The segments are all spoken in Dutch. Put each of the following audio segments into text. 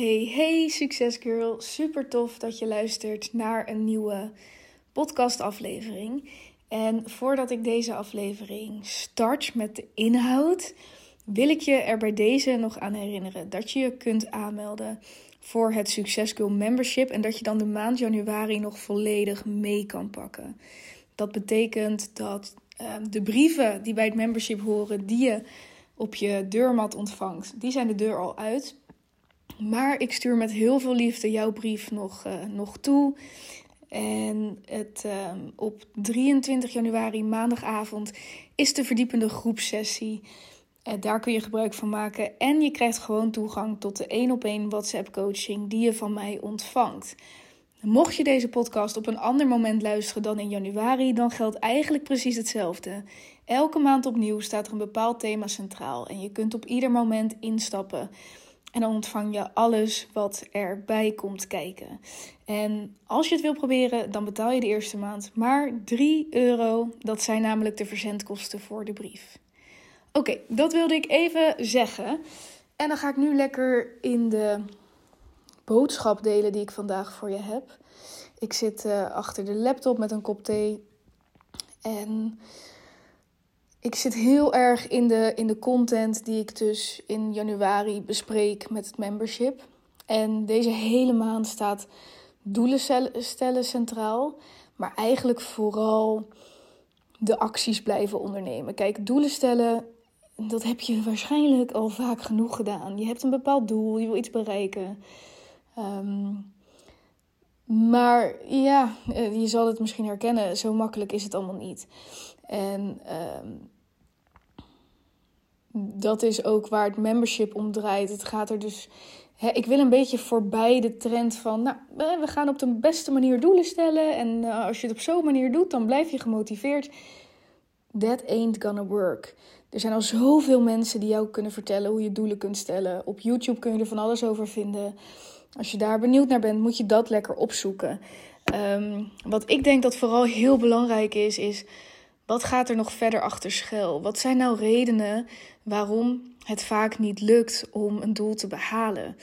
Hey, hey, succesgirl. Super tof dat je luistert naar een nieuwe podcastaflevering. En voordat ik deze aflevering start met de inhoud, wil ik je er bij deze nog aan herinneren dat je je kunt aanmelden voor het Succesgirl Membership en dat je dan de maand januari nog volledig mee kan pakken. Dat betekent dat uh, de brieven die bij het membership horen, die je op je deurmat ontvangt, die zijn de deur al uit. Maar ik stuur met heel veel liefde jouw brief nog, uh, nog toe. En het, uh, op 23 januari, maandagavond, is de verdiepende groepsessie. Uh, daar kun je gebruik van maken. En je krijgt gewoon toegang tot de één op één WhatsApp coaching die je van mij ontvangt. Mocht je deze podcast op een ander moment luisteren dan in januari, dan geldt eigenlijk precies hetzelfde. Elke maand opnieuw staat er een bepaald thema centraal en je kunt op ieder moment instappen. En dan ontvang je alles wat erbij komt kijken. En als je het wil proberen, dan betaal je de eerste maand maar 3 euro. Dat zijn namelijk de verzendkosten voor de brief. Oké, dat wilde ik even zeggen. En dan ga ik nu lekker in de boodschap delen die ik vandaag voor je heb. Ik zit uh, achter de laptop met een kop thee. En ik zit heel erg in de, in de content die ik dus in januari bespreek met het membership. En deze hele maand staat doelen stellen centraal. Maar eigenlijk vooral de acties blijven ondernemen. Kijk, doelen stellen, dat heb je waarschijnlijk al vaak genoeg gedaan. Je hebt een bepaald doel, je wil iets bereiken. Um, maar ja, eh, je zal het misschien herkennen, zo makkelijk is het allemaal niet. En um, dat is ook waar het membership om draait. Het gaat er dus. Ik wil een beetje voorbij de trend van. Nou, we gaan op de beste manier doelen stellen. En uh, als je het op zo'n manier doet, dan blijf je gemotiveerd. That ain't gonna work. Er zijn al zoveel mensen die jou kunnen vertellen hoe je doelen kunt stellen. Op YouTube kun je er van alles over vinden. Als je daar benieuwd naar bent, moet je dat lekker opzoeken. Um, wat ik denk dat vooral heel belangrijk is, is wat gaat er nog verder achter schuil? Wat zijn nou redenen waarom het vaak niet lukt om een doel te behalen?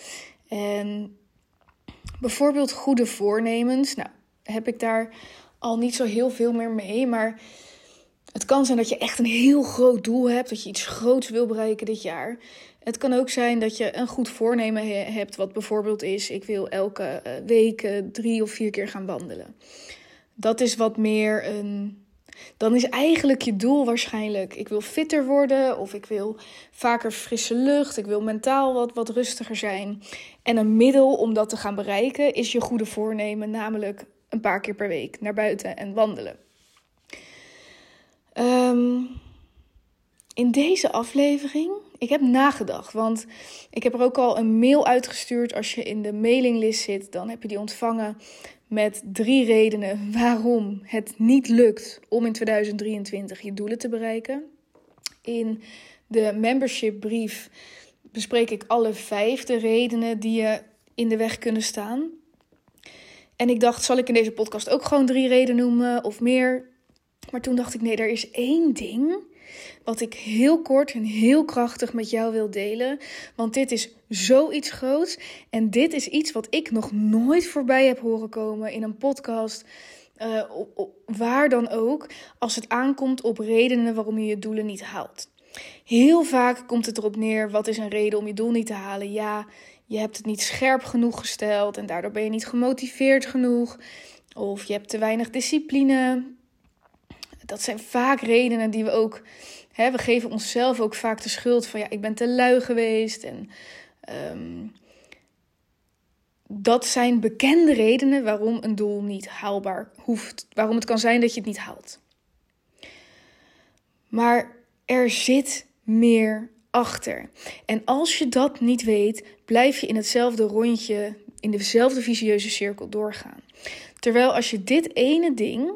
En bijvoorbeeld goede voornemens. Nou, heb ik daar al niet zo heel veel meer mee, maar het kan zijn dat je echt een heel groot doel hebt, dat je iets groots wil bereiken dit jaar. Het kan ook zijn dat je een goed voornemen hebt, wat bijvoorbeeld is: ik wil elke eh, week eh, drie of vier keer gaan wandelen. Dat is wat meer een. Dan is eigenlijk je doel waarschijnlijk: ik wil fitter worden, of ik wil vaker frisse lucht, ik wil mentaal wat, wat rustiger zijn. En een middel om dat te gaan bereiken is je goede voornemen, namelijk een paar keer per week naar buiten en wandelen. Um, in deze aflevering, ik heb nagedacht, want ik heb er ook al een mail uitgestuurd. Als je in de mailinglist zit, dan heb je die ontvangen met drie redenen waarom het niet lukt om in 2023 je doelen te bereiken. In de membership brief bespreek ik alle vijf de redenen die je in de weg kunnen staan. En ik dacht, zal ik in deze podcast ook gewoon drie redenen noemen of meer? Maar toen dacht ik, nee, er is één ding wat ik heel kort en heel krachtig met jou wil delen. Want dit is zoiets groots. En dit is iets wat ik nog nooit voorbij heb horen komen in een podcast. Uh, waar dan ook, als het aankomt op redenen waarom je je doelen niet haalt. Heel vaak komt het erop neer: wat is een reden om je doel niet te halen? Ja, je hebt het niet scherp genoeg gesteld en daardoor ben je niet gemotiveerd genoeg. Of je hebt te weinig discipline dat zijn vaak redenen die we ook. Hè, we geven onszelf ook vaak de schuld van ja, ik ben te lui geweest. En um, dat zijn bekende redenen waarom een doel niet haalbaar hoeft. Waarom het kan zijn dat je het niet haalt. Maar er zit meer achter. En als je dat niet weet, blijf je in hetzelfde rondje, in dezelfde visieuze cirkel doorgaan. Terwijl als je dit ene ding,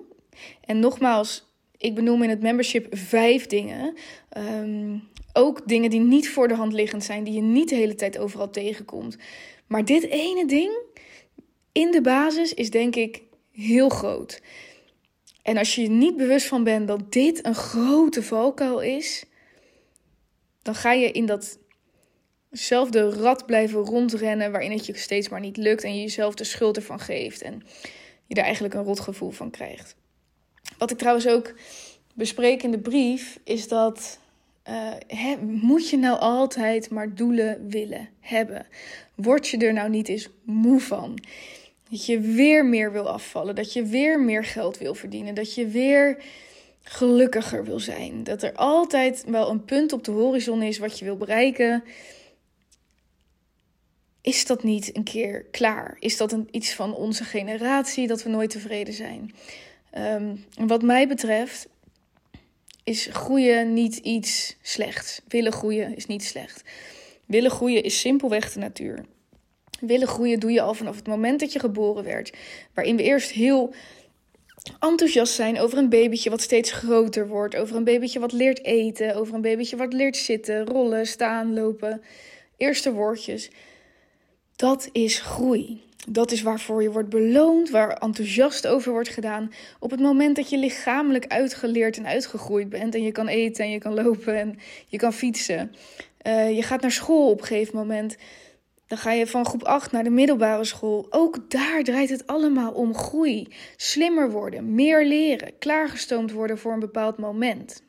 en nogmaals, ik benoem in het membership vijf dingen. Ehm, ook dingen die niet voor de hand liggend zijn, die je niet de hele tijd overal tegenkomt. Maar dit ene ding in de basis is denk ik heel groot. En als je je niet bewust van bent dat dit een grote valkuil is, dan ga je in dat hetzelfde rad blijven rondrennen waarin het je steeds maar niet lukt en je jezelf de schuld ervan geeft en je daar eigenlijk een rotgevoel van krijgt. Wat ik trouwens ook bespreek in de brief is dat uh, moet je nou altijd maar doelen willen hebben? Word je er nou niet eens moe van? Dat je weer meer wil afvallen, dat je weer meer geld wil verdienen, dat je weer gelukkiger wil zijn. Dat er altijd wel een punt op de horizon is wat je wil bereiken. Is dat niet een keer klaar? Is dat een, iets van onze generatie dat we nooit tevreden zijn? Um, wat mij betreft is groeien niet iets slechts. Willen groeien is niet slecht. Willen groeien is simpelweg de natuur. Willen groeien doe je al vanaf het moment dat je geboren werd. Waarin we eerst heel enthousiast zijn over een babytje wat steeds groter wordt. Over een babytje wat leert eten. Over een babytje wat leert zitten, rollen, staan, lopen. Eerste woordjes. Dat is groei. Dat is waarvoor je wordt beloond, waar enthousiast over wordt gedaan. Op het moment dat je lichamelijk uitgeleerd en uitgegroeid bent en je kan eten en je kan lopen en je kan fietsen. Uh, je gaat naar school op een gegeven moment. Dan ga je van groep 8 naar de middelbare school. Ook daar draait het allemaal om groei. Slimmer worden, meer leren, klaargestoomd worden voor een bepaald moment.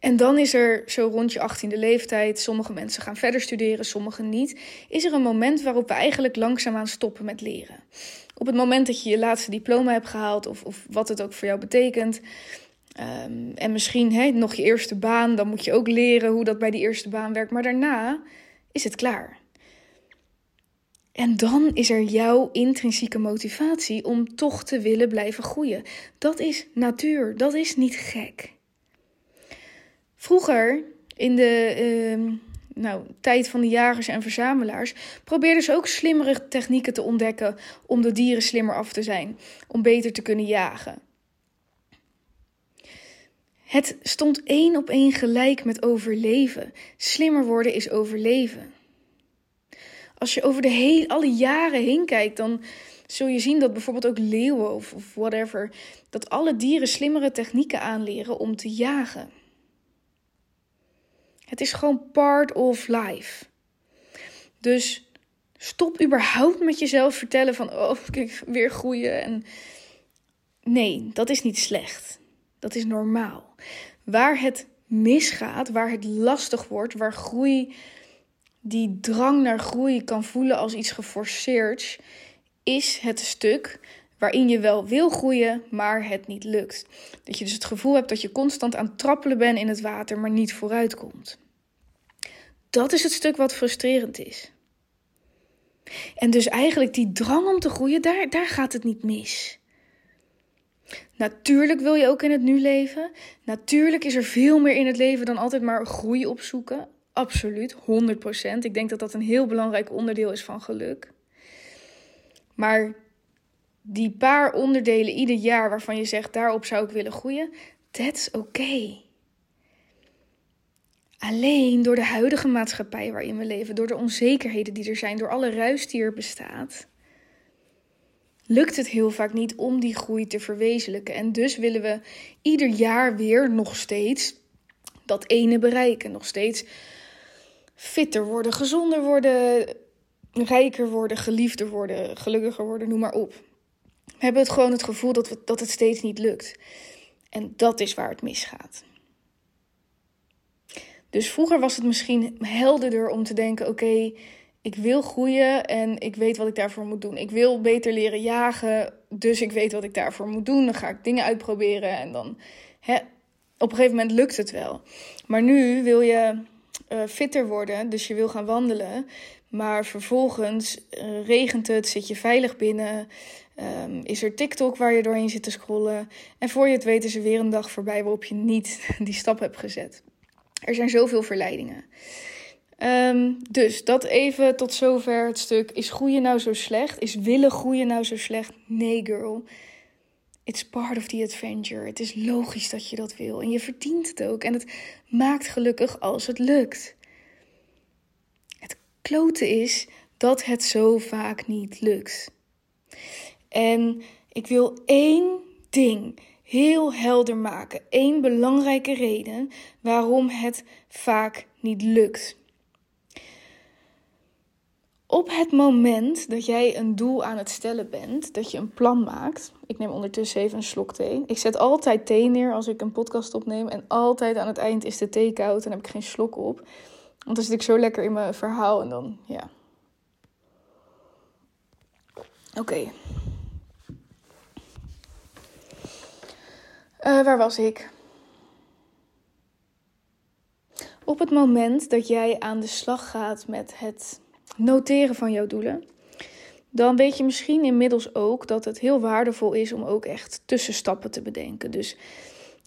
En dan is er zo rond je 18e leeftijd, sommige mensen gaan verder studeren, sommige niet, is er een moment waarop we eigenlijk langzaamaan stoppen met leren. Op het moment dat je je laatste diploma hebt gehaald, of, of wat het ook voor jou betekent, um, en misschien hè, nog je eerste baan, dan moet je ook leren hoe dat bij die eerste baan werkt, maar daarna is het klaar. En dan is er jouw intrinsieke motivatie om toch te willen blijven groeien. Dat is natuur, dat is niet gek. Vroeger, in de uh, nou, tijd van de jagers en verzamelaars, probeerden ze ook slimmere technieken te ontdekken om de dieren slimmer af te zijn, om beter te kunnen jagen. Het stond één op één gelijk met overleven. Slimmer worden is overleven. Als je over de hele, alle jaren heen kijkt, dan zul je zien dat bijvoorbeeld ook leeuwen of whatever, dat alle dieren slimmere technieken aanleren om te jagen. Het is gewoon part of life. Dus stop überhaupt met jezelf vertellen van, oh, ik weer groeien. En nee, dat is niet slecht. Dat is normaal. Waar het misgaat, waar het lastig wordt, waar groei, die drang naar groei kan voelen als iets geforceerd, is het stuk waarin je wel wil groeien, maar het niet lukt. Dat je dus het gevoel hebt dat je constant aan het trappelen bent in het water, maar niet vooruit komt. Dat is het stuk wat frustrerend is. En dus eigenlijk die drang om te groeien, daar, daar gaat het niet mis. Natuurlijk wil je ook in het nu leven. Natuurlijk is er veel meer in het leven dan altijd maar groei opzoeken. Absoluut, 100%. Ik denk dat dat een heel belangrijk onderdeel is van geluk. Maar die paar onderdelen ieder jaar waarvan je zegt daarop zou ik willen groeien, that's. Okay. Alleen door de huidige maatschappij waarin we leven, door de onzekerheden die er zijn, door alle ruis die er bestaat, lukt het heel vaak niet om die groei te verwezenlijken. En dus willen we ieder jaar weer nog steeds dat ene bereiken. Nog steeds fitter worden, gezonder worden, rijker worden, geliefder worden, gelukkiger worden, noem maar op. We hebben het gewoon het gevoel dat, we, dat het steeds niet lukt. En dat is waar het misgaat. Dus vroeger was het misschien helderder om te denken: oké, ik wil groeien en ik weet wat ik daarvoor moet doen. Ik wil beter leren jagen, dus ik weet wat ik daarvoor moet doen. Dan ga ik dingen uitproberen en dan hè, op een gegeven moment lukt het wel. Maar nu wil je uh, fitter worden, dus je wil gaan wandelen. Maar vervolgens uh, regent het, zit je veilig binnen. Um, is er TikTok waar je doorheen zit te scrollen. En voor je het weet is er weer een dag voorbij waarop je niet die stap hebt gezet. Er zijn zoveel verleidingen. Um, dus dat even tot zover het stuk. Is groeien nou zo slecht? Is willen groeien nou zo slecht? Nee, girl. It's part of the adventure. Het is logisch dat je dat wil. En je verdient het ook. En het maakt gelukkig als het lukt. Het klote is dat het zo vaak niet lukt. En ik wil één ding heel helder maken. Eén belangrijke reden waarom het vaak niet lukt. op het moment dat jij een doel aan het stellen bent, dat je een plan maakt. Ik neem ondertussen even een slok thee. Ik zet altijd thee neer als ik een podcast opneem. En altijd aan het eind is de thee koud en heb ik geen slok op. Want dan zit ik zo lekker in mijn verhaal en dan, ja. Oké. Uh, waar was ik? Op het moment dat jij aan de slag gaat met het noteren van jouw doelen, dan weet je misschien inmiddels ook dat het heel waardevol is om ook echt tussenstappen te bedenken. Dus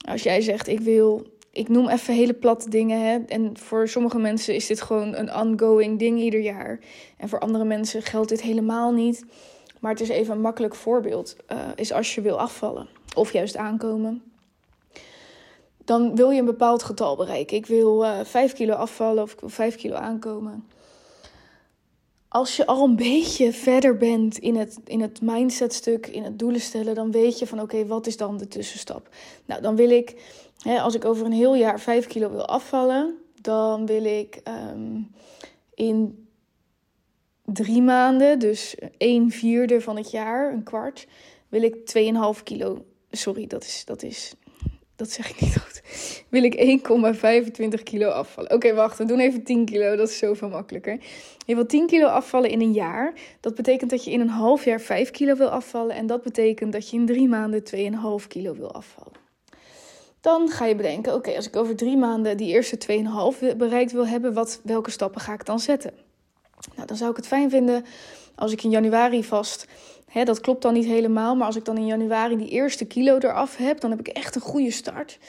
als jij zegt: Ik wil, ik noem even hele platte dingen. Hè, en voor sommige mensen is dit gewoon een ongoing ding ieder jaar. En voor andere mensen geldt dit helemaal niet. Maar het is even een makkelijk voorbeeld. Uh, is als je wil afvallen of juist aankomen dan wil je een bepaald getal bereiken. Ik wil uh, eh, 5 kilo afvallen of ik wil 5 kilo aankomen. Als je al een beetje verder bent in het, in het mindsetstuk, in het doelen stellen, dan weet je van oké, wat is dan de tussenstap? Nou, dan wil ik, hè, als ik over een heel jaar 5 kilo wil afvallen, dan wil ik um, in drie maanden, dus een vierde van het jaar, een kwart, wil ik 2,5 kilo. Sorry, dat is, dat is dat zeg ik niet goed. Wil ik 1,25 kilo afvallen. Oké, wacht, we doen even 10 kilo. Dat is zoveel makkelijker. Je wil 10 kilo afvallen in een jaar. Dat betekent dat je in een half jaar 5 kilo wil afvallen. En dat betekent dat je in drie maanden 2,5 kilo wil afvallen. Dan ga je bedenken, oké, als ik over drie maanden die eerste 2,5 bereikt wil hebben, wat, welke stappen ga ik dan zetten? Nou, dan zou ik het fijn vinden als ik in januari vast Dat klopt dan niet helemaal, maar als ik dan in januari die eerste kilo eraf heb, dan heb ik echt een goede start.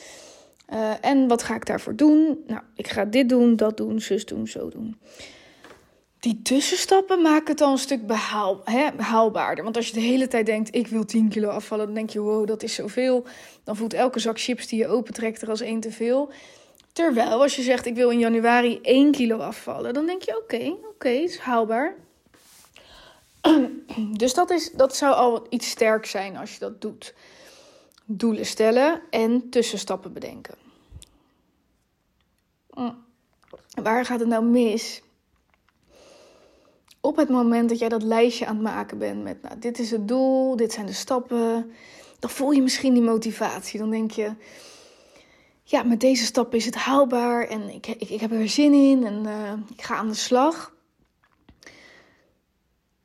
Uh, en wat ga ik daarvoor doen? Nou, ik ga dit doen, dat doen, zus doen, zo doen. Die tussenstappen maken het al een stuk behaal, hè, behaalbaarder. Want als je de hele tijd denkt, ik wil 10 kilo afvallen, dan denk je, wow, dat is zoveel. Dan voelt elke zak chips die je opentrekt er als één te veel. Terwijl als je zegt, ik wil in januari 1 kilo afvallen, dan denk je, oké, oké, is haalbaar. Dus dat, is, dat zou al iets sterk zijn als je dat doet. Doelen stellen en tussenstappen bedenken. Mm. Waar gaat het nou mis? Op het moment dat jij dat lijstje aan het maken bent met, nou, dit is het doel, dit zijn de stappen, dan voel je misschien die motivatie. Dan denk je, ja, met deze stappen is het haalbaar en ik, ik, ik heb er zin in en uh, ik ga aan de slag.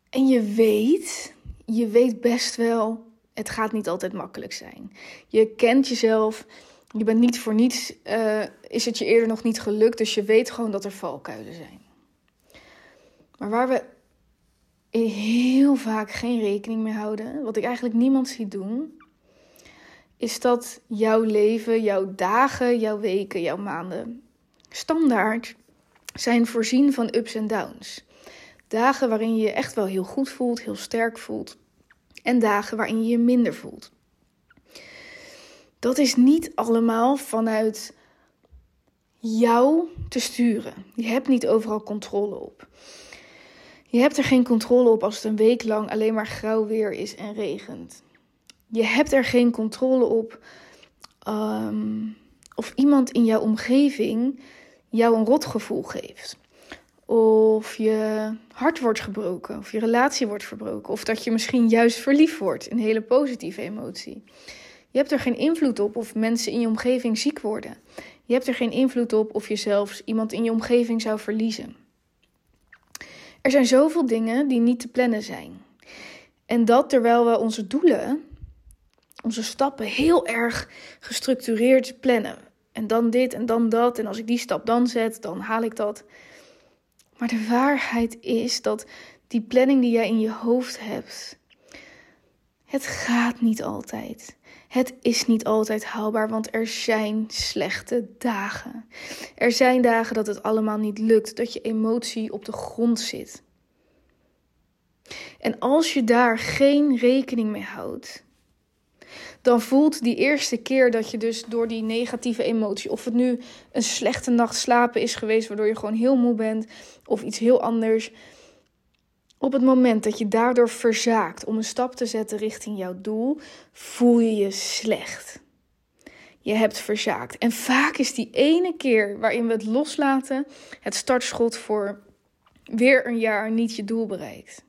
En je weet, je weet best wel, het gaat niet altijd makkelijk zijn. Je kent jezelf, je bent niet voor niets, uh, is het je eerder nog niet gelukt, dus je weet gewoon dat er valkuilen zijn. Maar waar we heel vaak geen rekening mee houden, wat ik eigenlijk niemand zie doen, is dat jouw leven, jouw dagen, jouw weken, jouw maanden standaard zijn voorzien van ups en downs. Dagen waarin je je echt wel heel goed voelt, heel sterk voelt. En dagen waarin je je minder voelt. Dat is niet allemaal vanuit jou te sturen. Je hebt niet overal controle op. Je hebt er geen controle op als het een week lang alleen maar grauw weer is en regent. Je hebt er geen controle op um, of iemand in jouw omgeving jou een rotgevoel geeft. Of je hart wordt gebroken, of je relatie wordt verbroken, of dat je misschien juist verliefd wordt, een hele positieve emotie. Je hebt er geen invloed op of mensen in je omgeving ziek worden. Je hebt er geen invloed op of je zelfs iemand in je omgeving zou verliezen. Er zijn zoveel dingen die niet te plannen zijn. En dat terwijl we onze doelen, onze stappen heel erg gestructureerd plannen. En dan dit en dan dat. En als ik die stap dan zet, dan haal ik dat. Maar de waarheid is dat die planning die jij in je hoofd hebt, het gaat niet altijd. Het is niet altijd haalbaar, want er zijn slechte dagen. Er zijn dagen dat het allemaal niet lukt, dat je emotie op de grond zit. En als je daar geen rekening mee houdt, dan voelt die eerste keer dat je dus door die negatieve emotie, of het nu een slechte nacht slapen is geweest, waardoor je gewoon heel moe bent, of iets heel anders. Op het moment dat je daardoor verzaakt om een stap te zetten richting jouw doel, voel je je slecht. Je hebt verzaakt. En vaak is die ene keer waarin we het loslaten het startschot voor weer een jaar niet je doel bereikt.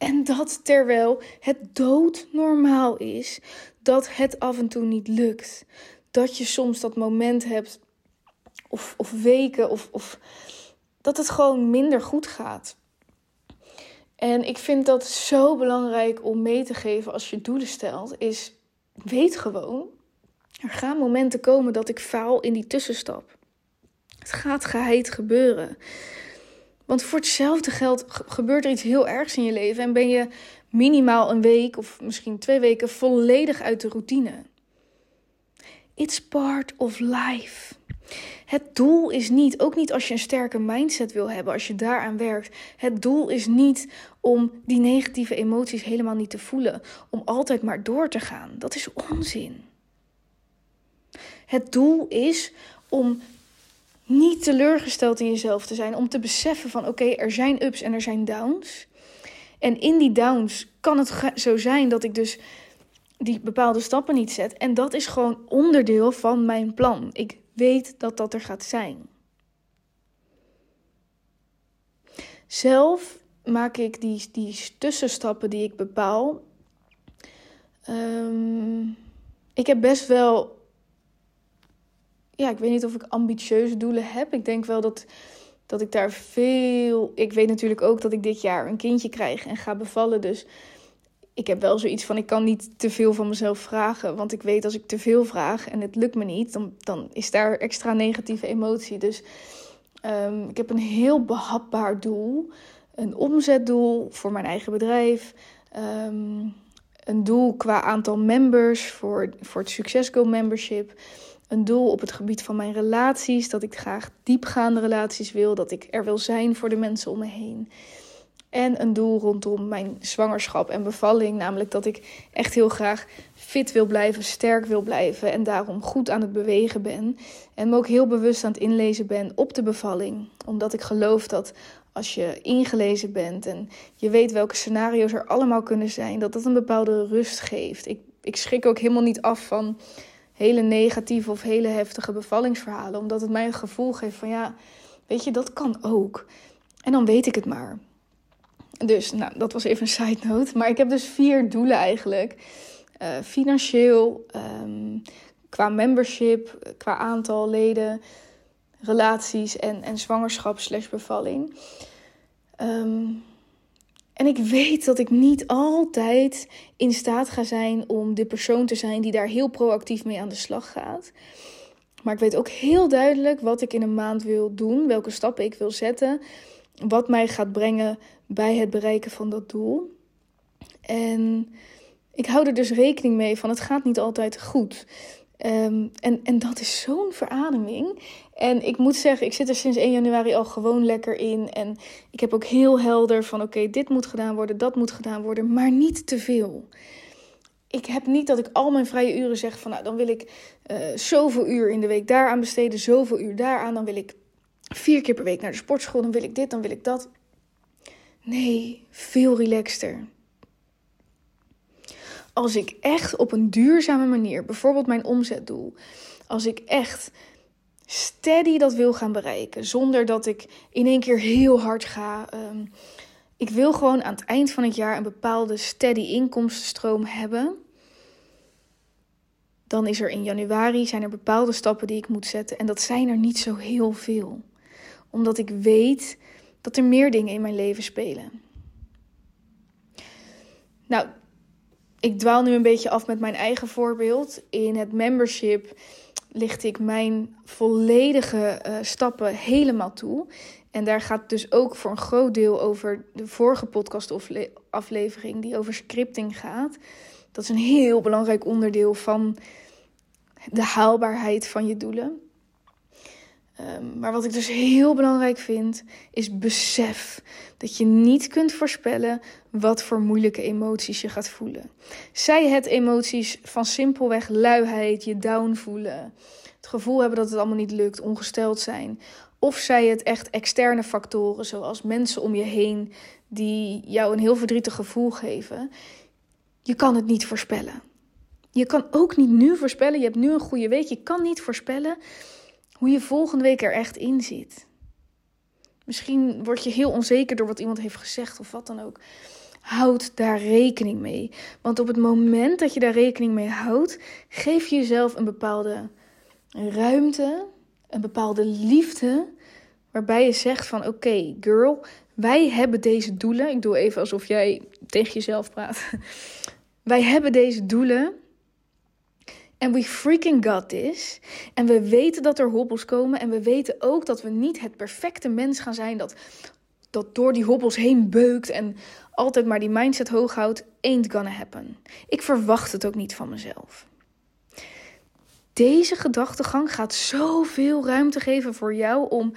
En dat terwijl het doodnormaal is dat het af en toe niet lukt. Dat je soms dat moment hebt, of, of weken, of, of dat het gewoon minder goed gaat. En ik vind dat zo belangrijk om mee te geven als je doelen stelt, is weet gewoon, er gaan momenten komen dat ik faal in die tussenstap. Het gaat geheid gebeuren. Want voor hetzelfde geld gebeurt er iets heel ergs in je leven en ben je minimaal een week of misschien twee weken volledig uit de routine. It's part of life. Het doel is niet, ook niet als je een sterke mindset wil hebben, als je daaraan werkt. Het doel is niet om die negatieve emoties helemaal niet te voelen, om altijd maar door te gaan. Dat is onzin. Het doel is om niet teleurgesteld in jezelf te zijn, om te beseffen van oké, er zijn ups en er zijn downs. En in die downs kan het zo zijn dat ik dus die bepaalde stappen niet zet. En dat is gewoon onderdeel van mijn plan. Ik weet dat dat er gaat zijn. Zelf maak ik die, die tussenstappen die ik bepaal. Um, ik heb best wel. Ja, ik weet niet of ik ambitieuze doelen heb. Ik denk wel dat, dat ik daar veel. Ik weet natuurlijk ook dat ik dit jaar een kindje krijg en ga bevallen. Dus ik heb wel zoiets van: ik kan niet te veel van mezelf vragen. Want ik weet als ik te veel vraag en het lukt me niet, dan, dan is daar extra negatieve emotie. Dus um, ik heb een heel behapbaar doel. Een omzetdoel voor mijn eigen bedrijf. Um, een doel qua aantal members voor, voor het Success Go membership. Een doel op het gebied van mijn relaties. Dat ik graag diepgaande relaties wil. Dat ik er wil zijn voor de mensen om me heen. En een doel rondom mijn zwangerschap en bevalling. Namelijk dat ik echt heel graag fit wil blijven, sterk wil blijven. En daarom goed aan het bewegen ben. En me ook heel bewust aan het inlezen ben op de bevalling. Omdat ik geloof dat als je ingelezen bent en je weet welke scenario's er allemaal kunnen zijn, dat dat een bepaalde rust geeft. Ik, ik schrik ook helemaal niet af van hele negatieve of hele heftige bevallingsverhalen. Omdat het mij een gevoel geeft van ja, weet je, dat kan ook. En dan weet ik het maar. Dus, nou, dat was even een side note. Maar ik heb dus vier doelen eigenlijk. Uh, financieel, um, qua membership, qua aantal leden, relaties en, en zwangerschap slash bevalling. Um, en ik weet dat ik niet altijd in staat ga zijn om de persoon te zijn die daar heel proactief mee aan de slag gaat. Maar ik weet ook heel duidelijk wat ik in een maand wil doen, welke stappen ik wil zetten, wat mij gaat brengen bij het bereiken van dat doel. En ik hou er dus rekening mee van het gaat niet altijd goed. Um, en, en dat is zo'n verademing. En ik moet zeggen, ik zit er sinds 1 januari al gewoon lekker in. En ik heb ook heel helder van oké, dit moet gedaan worden, dat moet gedaan worden, maar niet te veel. Ik heb niet dat ik al mijn vrije uren zeg van nou, dan wil ik uh, zoveel uur in de week daaraan besteden, zoveel uur daaraan. Dan wil ik vier keer per week naar de sportschool, dan wil ik dit, dan wil ik dat. Nee, veel relaxter. Als ik echt op een duurzame manier, bijvoorbeeld mijn omzetdoel, als ik echt steady dat wil gaan bereiken, zonder dat ik in één keer heel hard ga. Um, ik wil gewoon aan het eind van het jaar een bepaalde steady inkomstenstroom hebben. Dan is er in januari zijn er bepaalde stappen die ik moet zetten en dat zijn er niet zo heel veel. Omdat ik weet dat er meer dingen in mijn leven spelen. Nou, ik dwaal nu een beetje af met mijn eigen voorbeeld. In het membership licht ik mijn volledige uh, stappen helemaal toe. En daar gaat dus ook voor een groot deel over de vorige podcastaflevering, die over scripting gaat. Dat is een heel belangrijk onderdeel van de haalbaarheid van je doelen. Um, maar wat ik dus heel belangrijk vind, is besef dat je niet kunt voorspellen wat voor moeilijke emoties je gaat voelen. Zij het emoties van simpelweg luiheid, je down voelen, het gevoel hebben dat het allemaal niet lukt, ongesteld zijn. Of zij het echt externe factoren, zoals mensen om je heen die jou een heel verdrietig gevoel geven. Je kan het niet voorspellen. Je kan ook niet nu voorspellen, je hebt nu een goede week, je kan niet voorspellen hoe je volgende week er echt in zit. Misschien word je heel onzeker door wat iemand heeft gezegd of wat dan ook. Houd daar rekening mee. Want op het moment dat je daar rekening mee houdt, geef je jezelf een bepaalde ruimte, een bepaalde liefde, waarbij je zegt van oké, girl, wij hebben deze doelen. Ik doe even alsof jij tegen jezelf praat. Wij hebben deze doelen. En we freaking got this. En we weten dat er hobbels komen. En we weten ook dat we niet het perfecte mens gaan zijn dat, dat door die hobbels heen beukt. En altijd maar die mindset hoog houdt. Ain't gonna happen. Ik verwacht het ook niet van mezelf. Deze gedachtegang gaat zoveel ruimte geven voor jou om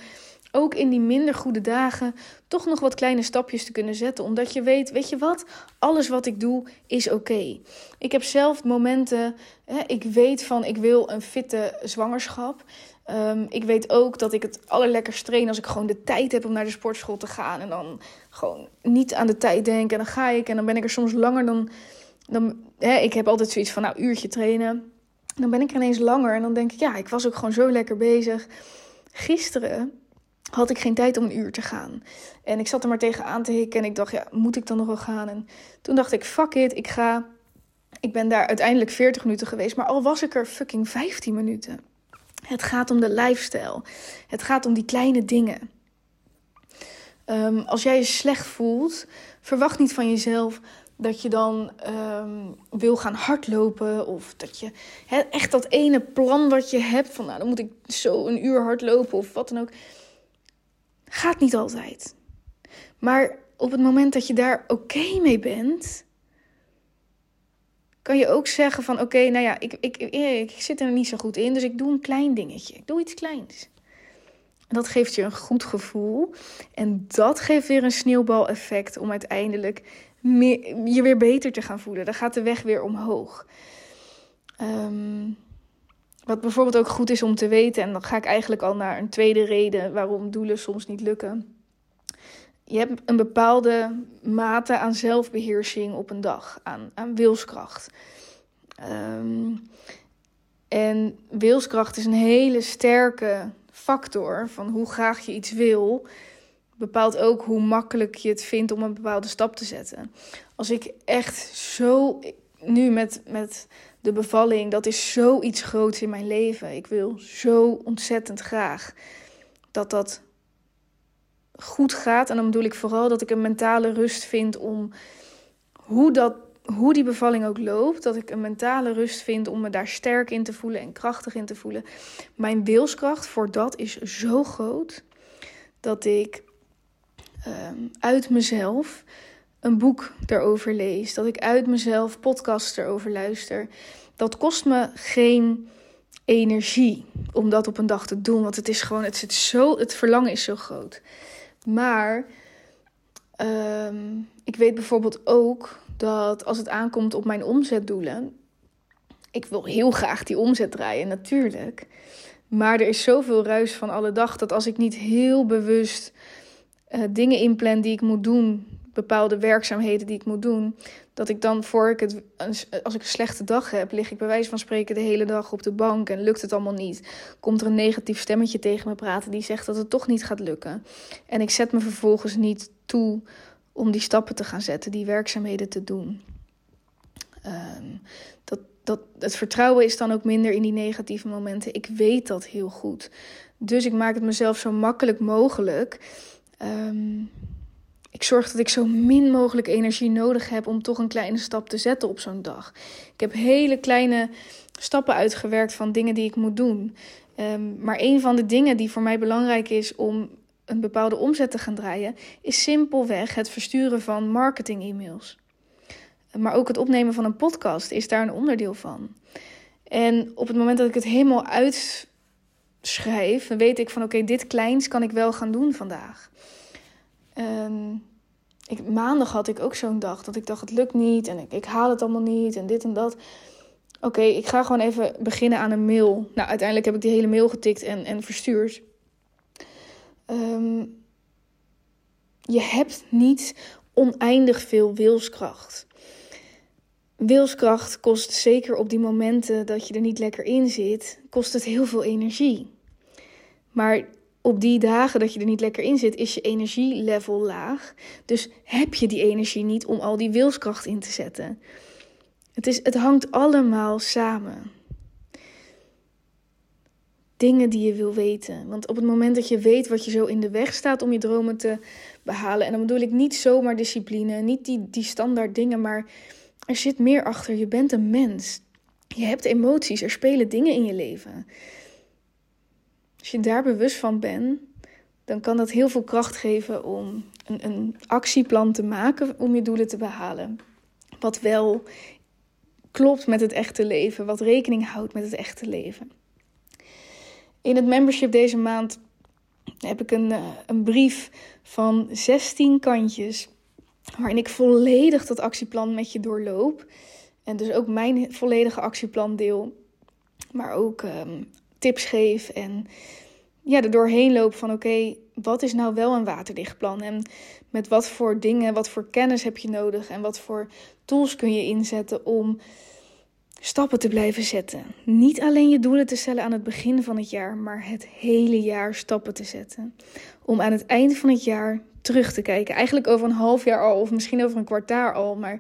ook in die minder goede dagen toch nog wat kleine stapjes te kunnen zetten. Omdat je weet, weet je wat, alles wat ik doe is oké. Ik heb zelf momenten, hè, ik weet van ik wil een fitte zwangerschap. Um, ik weet ook dat ik het allerlekkerst train als ik gewoon de tijd heb om naar de sportschool te gaan. En dan gewoon niet aan de tijd denk. En dan ga ik en dan ben ik er soms langer dan. dan hè, ik heb altijd zoiets van, nou, uurtje trainen. Dan ben ik er ineens langer en dan denk ik, ja, ik was ook gewoon zo lekker bezig. Gisteren had ik geen tijd om een uur te gaan. En ik zat er maar tegenaan te hikken en ik dacht, ja, moet ik dan nog wel gaan? En toen dacht ik, fuck it, ik ga. Ik ben daar uiteindelijk 40 minuten geweest, maar al was ik er fucking 15 minuten. Het gaat om de lifestyle. Het gaat om die kleine dingen. Um, als jij je slecht voelt, verwacht niet van jezelf dat je dan um, wil gaan hardlopen. Of dat je echt dat ene plan wat je hebt. Van nou, dan moet ik zo een uur hardlopen of wat dan ook. Gaat niet altijd. Maar op het moment dat je daar oké mee bent, kan je ook zeggen van oké, nou ja, ik, ik, ik, ik, zit er niet zo goed in, dus ik doe een klein dingetje. Ik doe iets kleins. En dat geeft je een goed gevoel. En dat geeft weer een sneeuwbaleffect om uiteindelijk je weer beter te gaan voelen. Dan gaat de weg weer omhoog. Um, wat bijvoorbeeld ook goed is om te weten, en dan ga ik eigenlijk al naar een tweede reden waarom doelen soms niet lukken. Je hebt een bepaalde mate aan zelfbeheersing op een dag, aan, aan wilskracht. Um, en wilskracht is een hele sterke factor van hoe graag je iets wil. Bepaalt ook hoe makkelijk je het vindt om een bepaalde stap te zetten. Als ik echt zo nu met, met de bevalling, dat is zoiets groots in mijn leven. Ik wil zo ontzettend graag dat dat goed gaat. En dan bedoel ik vooral dat ik een mentale rust vind om hoe, dat, hoe die bevalling ook loopt. Dat ik een mentale rust vind om me daar sterk in te voelen en krachtig in te voelen. Mijn wilskracht voor dat is zo groot dat ik ehm, uit mezelf een boek erover lees, dat ik uit mezelf podcasts erover luister. Dat kost me geen energie om dat op een dag te doen, want het is gewoon, het zit zo, het verlangen is zo groot. Maar ehm, ik weet bijvoorbeeld ook dat als het aankomt op mijn omzetdoelen, ik wil heel graag die omzet draaien, natuurlijk. Maar er is zoveel ruis van alle dag dat als ik niet heel bewust uh, dingen inplan die ik moet doen bepaalde werkzaamheden die ik moet doen. Dat ik dan voor ik het, als ik een slechte dag heb, lig ik bij wijze van spreken de hele dag op de bank en lukt het allemaal niet. Komt er een negatief stemmetje tegen me praten die zegt dat het toch niet gaat lukken. En ik zet me vervolgens niet toe om die stappen te gaan zetten, die werkzaamheden te doen. Ehm, dat, dat, het vertrouwen is dan ook minder in die negatieve momenten. Ik weet dat heel goed. Dus ik maak het mezelf zo makkelijk mogelijk. Um, ik zorg dat ik zo min mogelijk energie nodig heb om toch een kleine stap te zetten op zo'n dag. Ik heb hele kleine stappen uitgewerkt van dingen die ik moet doen. Um, maar een van de dingen die voor mij belangrijk is om een bepaalde omzet te gaan draaien, is simpelweg het versturen van marketing-e-mails. Maar ook het opnemen van een podcast is daar een onderdeel van. En op het moment dat ik het helemaal uitschrijf, dan weet ik van oké, dit kleins kan ik wel gaan doen vandaag. Um, ik, maandag had ik ook zo'n dag dat ik dacht: het lukt niet en ik, ik haal het allemaal niet en dit en dat. Oké, ik ga gewoon even beginnen aan een mail. Nou, uiteindelijk heb ik die hele mail getikt en, en verstuurd. Um, je hebt niet oneindig veel wilskracht. Wilskracht kost zeker op die momenten dat je er niet lekker in zit, kost het heel veel energie. Maar op die dagen dat je er niet lekker in zit, is je energielevel laag. Dus heb je die energie niet om al die wilskracht in te zetten. Het, is, het hangt allemaal samen. Dingen die je wil weten. Want op het moment dat je weet wat je zo in de weg staat om je dromen te behalen. En dan bedoel ik niet zomaar discipline, niet die, die standaard dingen, maar er zit meer achter. Je bent een mens. Je hebt emoties, er spelen dingen in je leven. Als je daar bewust van bent, dan kan dat heel veel kracht geven om een, een actieplan te maken om je doelen te behalen. Wat wel klopt met het echte leven, wat rekening houdt met het echte leven. In het membership deze maand heb ik een, eh, een brief van 16 kantjes. Waarin ik volledig dat actieplan met je doorloop. En dus ook mijn volledige actieplan deel. Maar ook um, tips geef en ja, er doorheen loop van oké, wat is nou wel een waterdicht plan? En met wat voor dingen, wat voor kennis heb je nodig? En wat voor tools kun je inzetten om stappen te blijven zetten. Niet alleen je doelen te stellen aan het begin van het jaar, maar het hele jaar stappen te zetten. Om aan het eind van het jaar terug te kijken. Eigenlijk over een half jaar al, of misschien over een kwartaal al, maar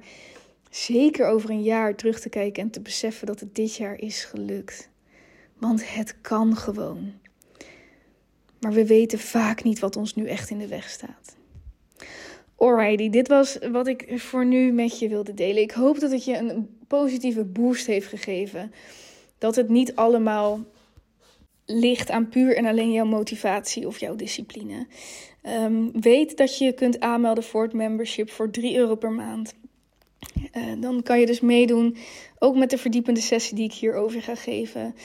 zeker over een jaar terug te kijken en te beseffen dat het dit jaar is gelukt. Want het kan gewoon. Maar we weten vaak niet wat ons nu echt in de weg staat. Alrighty, dit was wat ik voor nu met je wilde delen. Ik hoop dat het je een positieve boost heeft gegeven. Dat het niet allemaal ligt aan puur en alleen jouw motivatie of jouw discipline. Um, weet dat je kunt aanmelden voor het membership voor 3 euro per maand. Uh, dan kan je dus meedoen, ook met de verdiepende sessie die ik hierover ga geven.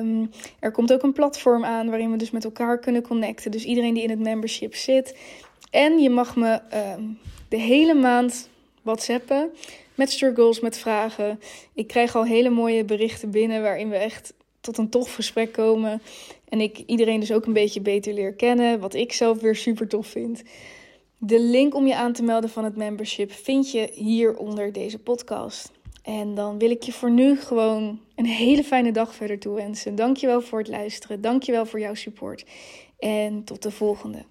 Um, er komt ook een platform aan waarin we dus met elkaar kunnen connecten. Dus iedereen die in het membership zit. En je mag me um, de hele maand WhatsAppen met struggles, met vragen. Ik krijg al hele mooie berichten binnen waarin we echt tot een tof gesprek komen. En ik iedereen dus ook een beetje beter leer kennen, wat ik zelf weer super tof vind. De link om je aan te melden van het membership vind je hier onder deze podcast. En dan wil ik je voor nu gewoon een hele fijne dag verder toewensen. Dankjewel voor het luisteren. Dankjewel voor jouw support. En tot de volgende.